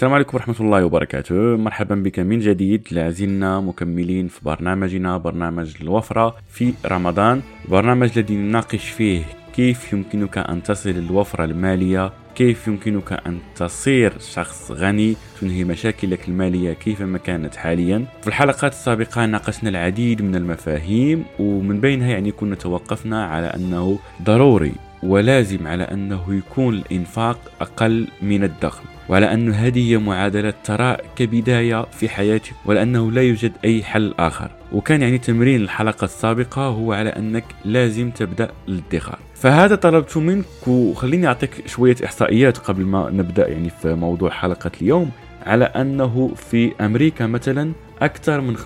السلام عليكم ورحمة الله وبركاته. مرحبا بك من جديد لازلنا مكملين في برنامجنا برنامج الوفرة في رمضان. برنامج الذي نناقش فيه كيف يمكنك أن تصل للوفرة المالية كيف يمكنك أن تصير شخص غني تنهي مشاكلك المالية كيفما كانت حاليا. في الحلقات السابقة ناقشنا العديد من المفاهيم ومن بينها يعني كنا توقفنا على أنه ضروري ولازم على أنه يكون الإنفاق أقل من الدخل وعلى أن هذه هي معادلة ثراء كبداية في حياتك ولأنه لا يوجد أي حل آخر. وكان يعني تمرين الحلقة السابقة هو على أنك لازم تبدأ الادخار. فهذا طلبت منك وخليني أعطيك شوية إحصائيات قبل ما نبدأ يعني في موضوع حلقة اليوم على أنه في أمريكا مثلا أكثر من 65%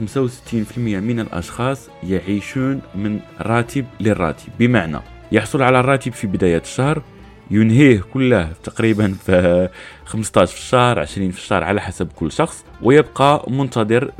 من الأشخاص يعيشون من راتب للراتب. بمعنى يحصل على الراتب في بداية الشهر ينهيه كله تقريبا في 15 في الشهر 20 في الشهر على حسب كل شخص ويبقى منتظر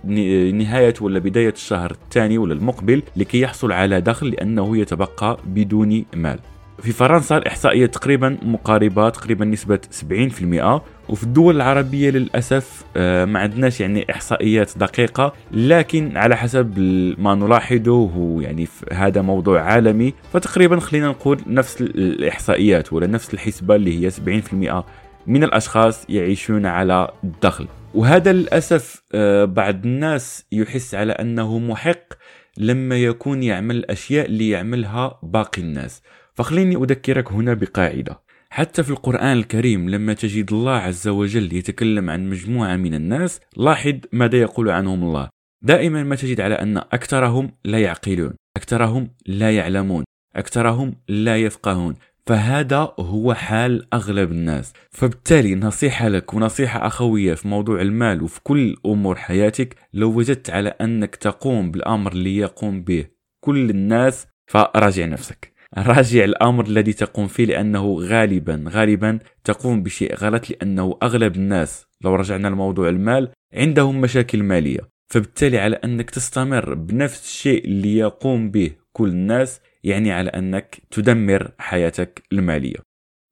نهاية ولا بداية الشهر الثاني ولا المقبل لكي يحصل على دخل لأنه يتبقى بدون مال. في فرنسا الإحصائية تقريبا مقاربة تقريبا نسبة 70% وفي الدول العربية للأسف آه، ما عندناش يعني إحصائيات دقيقة لكن على حسب ما نلاحظه يعني هذا موضوع عالمي. فتقريبا خلينا نقول نفس الإحصائيات ولا نفس الحسبة اللي هي 70% من الأشخاص يعيشون على الدخل. وهذا للأسف آه، بعض الناس يحس على أنه محق لما يكون يعمل الأشياء اللي يعملها باقي الناس. فخليني أذكرك هنا بقاعدة. حتى في القرآن الكريم لما تجد الله عز وجل يتكلم عن مجموعة من الناس لاحظ ماذا يقول عنهم الله. دائما ما تجد على أن أكثرهم لا يعقلون أكثرهم لا يعلمون أكثرهم لا يفقهون. فهذا هو حال أغلب الناس. فبالتالي نصيحة لك ونصيحة أخوية في موضوع المال وفي كل أمور حياتك لو وجدت على أنك تقوم بالأمر اللي يقوم به كل الناس فراجع نفسك. راجع الأمر الذي تقوم فيه لأنه غالبا غالبا تقوم بشيء غلط لأنه أغلب الناس لو رجعنا لموضوع المال عندهم مشاكل مالية. فبالتالي على أنك تستمر بنفس الشيء اللي يقوم به كل الناس يعني على أنك تدمر حياتك المالية.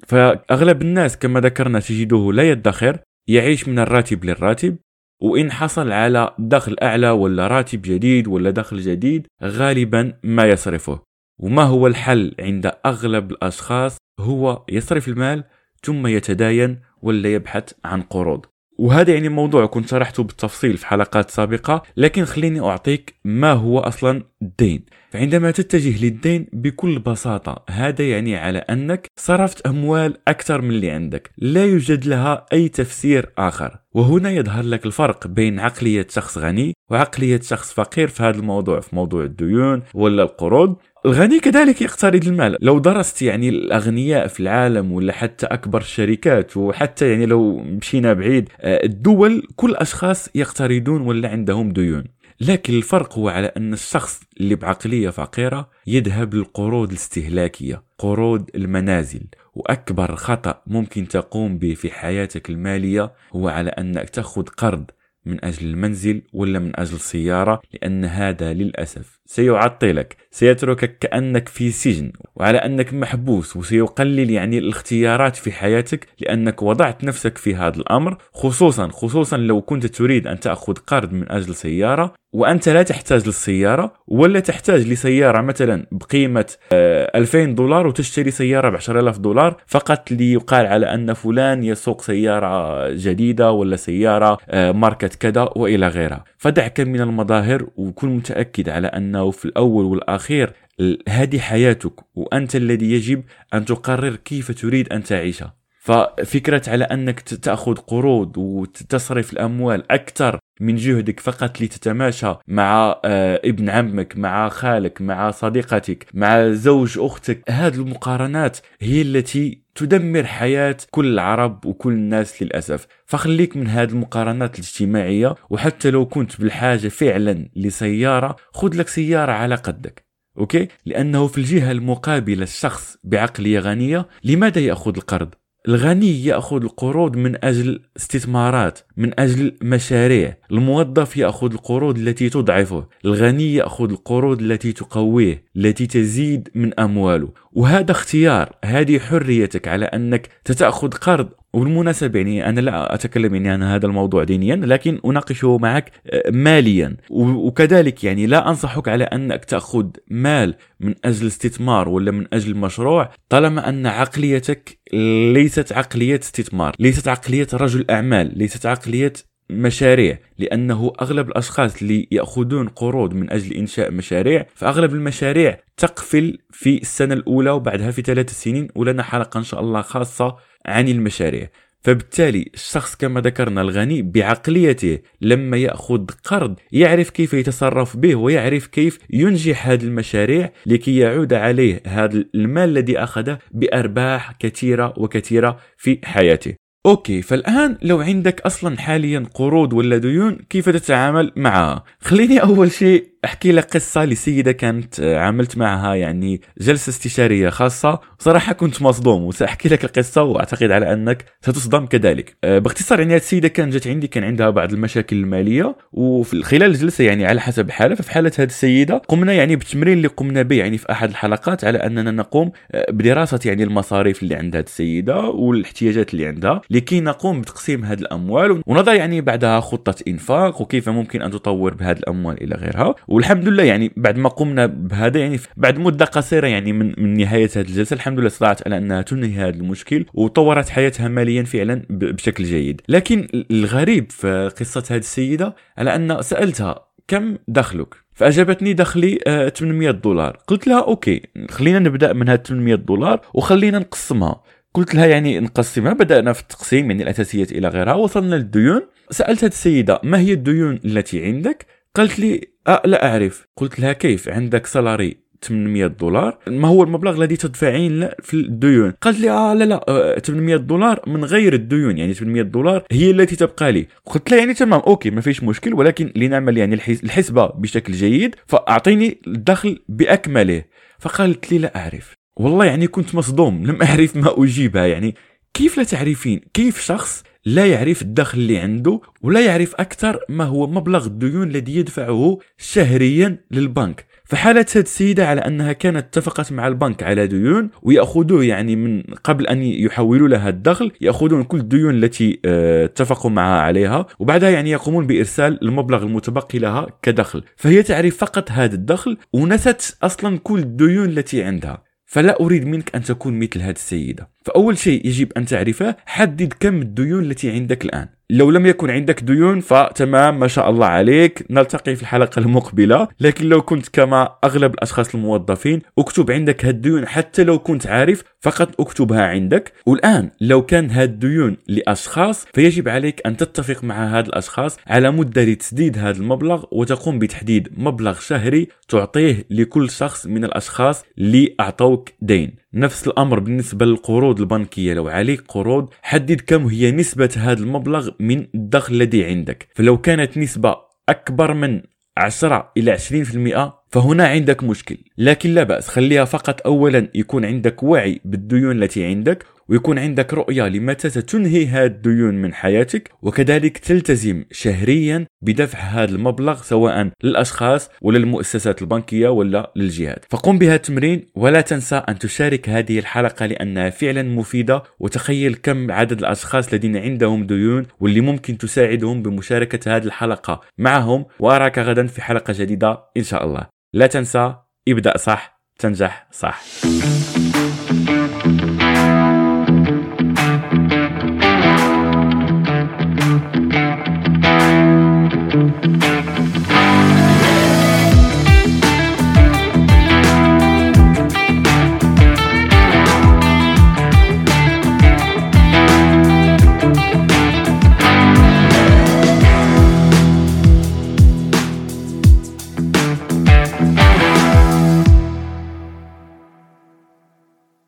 فأغلب الناس كما ذكرنا تجده لا يدخر يعيش من الراتب للراتب وإن حصل على دخل أعلى ولا راتب جديد ولا دخل جديد غالبا ما يصرفه. وما هو الحل عند أغلب الأشخاص؟ هو يصرف المال ثم يتداين ولا يبحث عن قروض. وهذا يعني موضوع كنت شرحته بالتفصيل في حلقات سابقة لكن خليني أعطيك ما هو أصلا الدين. فعندما تتجه للدين بكل بساطة هذا يعني على أنك صرفت أموال أكثر من اللي عندك. لا يوجد لها أي تفسير آخر. وهنا يظهر لك الفرق بين عقلية شخص غني وعقلية شخص فقير في هذا الموضوع في موضوع الديون ولا القروض. الغني كذلك يقترض المال. لو درست يعني الأغنياء في العالم ولا حتى أكبر الشركات وحتى يعني لو مشينا بعيد آه، الدول كل أشخاص يقترضون ولا عندهم ديون. لكن الفرق هو على أن الشخص اللي بعقلية فقيرة يذهب للقروض الاستهلاكية قروض المنازل. وأكبر خطأ ممكن تقوم به في حياتك المالية هو على أنك تأخذ قرض من أجل المنزل ولا من أجل السيارة لأن هذا للأسف سيعطلك سيتركك كأنك في سجن وعلى أنك محبوس وسيقلل يعني الاختيارات في حياتك لأنك وضعت نفسك في هذا الأمر خصوصا خصوصا لو كنت تريد أن تأخذ قرض من أجل سيارة وأنت لا تحتاج للسيارة ولا تحتاج لسيارة مثلا بقيمة 2000 آه، دولار وتشتري سيارة ب 10000 دولار فقط ليقال على أن فلان يسوق سيارة جديدة ولا سيارة آه، ماركة كذا وإلى غيرها. فدعك من المظاهر وكن متأكد على أنه في الأول والأخير هذه حياتك وأنت الذي يجب أن تقرر كيف تريد أن تعيشها ففكرة على أنك تأخذ قروض وتصرف الأموال أكثر من جهدك فقط لتتماشى مع آه، ابن عمك مع خالك مع صديقتك مع زوج أختك هذه المقارنات هي التي تدمر حياة كل العرب وكل الناس للأسف. فخليك من هذه المقارنات الاجتماعية وحتى لو كنت بالحاجة فعلا لسيارة خذ لك سيارة على قدك أوكي؟ لأنه في الجهة المقابلة الشخص بعقلية غنية لماذا يأخذ القرض؟ الغني يأخذ القروض من أجل استثمارات من أجل مشاريع الموظف يأخذ القروض التي تضعفه. الغني يأخذ القروض التي تقويه التي تزيد من أمواله. وهذا اختيار هذه حريتك على أنك تتاخذ قرض وبالمناسبة يعني أنا لا أتكلم يعني عن هذا الموضوع دينيا لكن أناقشه معك آه، ماليا. وكذلك يعني لا أنصحك على أنك تأخذ مال من أجل استثمار ولا من أجل مشروع طالما أن عقليتك ليست عقلية استثمار ليست عقلية رجل أعمال ليست عقلية مشاريع لأنه أغلب الأشخاص اللي يأخذون قروض من أجل إنشاء مشاريع فأغلب المشاريع تقفل في السنة الأولى وبعدها في ثلاث سنين ولنا حلقة إن شاء الله خاصة عن المشاريع. فبالتالي الشخص كما ذكرنا الغني بعقليته لما يأخذ قرض يعرف كيف يتصرف به ويعرف كيف ينجح هذه المشاريع لكي يعود عليه هذا المال الذي أخذه بأرباح كثيرة وكثيرة في حياته. okay فالآن لو عندك أصلا حاليا قروض ولا ديون كيف تتعامل معها خليني أول شيء أحكي لك قصة لسيدة كانت آه، عملت معها يعني جلسة استشارية خاصة. صراحة كنت مصدوم وسأحكي لك القصة وأعتقد على أنك ستصدم كذلك. آه، باختصار يعني هذه السيدة كانت جات عندي كان عندها بعض المشاكل المالية وفي خلال الجلسة يعني على حسب حالها ففي حالة هذه السيدة قمنا يعني بالتمرين اللي قمنا به يعني في أحد الحلقات على أننا نقوم آه، بدراسة يعني المصاريف اللي عند هذه السيدة والاحتياجات اللي عندها لكي نقوم بتقسيم هذه الأموال ونضع يعني بعدها خطة إنفاق وكيف ممكن أن تطور بهذه الأموال إلى غيرها. والحمد لله يعني بعد ما قمنا بهذا يعني بعد مدة قصيرة يعني من من نهاية هذه الجلسة الحمد لله استطاعت على أنها تنهي هذا المشكل وطورت حياتها ماليا فعلا بشكل جيد. لكن الغريب في قصة هذه السيدة على أن سألتها كم دخلك؟ فأجابتني دخلي 800 آه، دولار. قلت لها okay خلينا نبدأ من هاد 800 دولار وخلينا نقسمها. قلت لها يعني نقسمها بدأنا في التقسيم يعني الأساسيات إلى غيرها وصلنا للديون. سألت هذه السيدة ما هي الديون التي عندك؟ قالت لي أه لا أعرف. قلت لها كيف؟ عندك salary 800 دولار؟ ما هو المبلغ الذي تدفعين في الديون؟ قالت لي آه لا لا 800 آه، دولار من غير الديون يعني 800 دولار هي التي تبقى لي. قلت لها يعني تمام okay ما فيش مشكل ولكن لنعمل يعني الحسبة بشكل جيد فأعطيني الدخل بأكمله. فقالت لي لا أعرف. والله يعني كنت مصدوم لم أعرف ما أجيبها. يعني كيف لا تعرفين؟ كيف شخص لا يعرف الدخل اللي عنده ولا يعرف أكثر ما هو مبلغ الديون الذي يدفعه شهريا للبنك. فحالة هذه السيدة على أنها كانت اتفقت مع البنك على ديون ويأخذوه يعني من قبل أن يحولوا لها الدخل يأخذون كل الديون التي آه، اتفقوا معها عليها وبعدها يعني يقومون بإرسال المبلغ المتبقي لها كدخل. فهي تعرف فقط هذا الدخل ونست أصلا كل الديون التي عندها. فلا أريد منك أن تكون مثل هذه السيدة. فأول شيء يجب أن تعرفه حدد كم الديون التي عندك الآن. لو لم يكن عندك ديون فتمام ما شاء الله عليك. نلتقي في الحلقة المقبلة. لكن لو كنت كما أغلب الأشخاص الموظفين اكتب عندك هالديون حتى لو كنت عارف. فقط اكتبها عندك. والآن لو كان هالديون لأشخاص فيجب عليك أن تتفق مع هاد الأشخاص على مدة لتسديد هذا المبلغ وتقوم بتحديد مبلغ شهري تعطيه لكل شخص من الأشخاص اللي أعطوك دين. نفس الأمر بالنسبة للقروض البنكية. لو عليك قروض حدد كم هي نسبة هذا المبلغ من الدخل الذي عندك. فلو كانت نسبة أكبر من 10 إلى 20% فهنا عندك مشكل. لكن لا بأس خليها فقط اولا يكون عندك وعي بالديون التي عندك ويكون عندك رؤية لمتى ستنهي هذه الديون من حياتك وكذلك تلتزم شهريا بدفع هذا المبلغ سواء للأشخاص ولا للمؤسسات البنكية ولا للجهات فقم بها التمرين ولا تنسى أن تشارك هذه الحلقة لأنها فعلا مفيدة وتخيل كم عدد الأشخاص الذين عندهم ديون واللي ممكن تساعدهم بمشاركة هذه الحلقة معهم. وأراك غدا في حلقة جديدة إن شاء الله. لا تنسى ابدأ صح تنجح صح.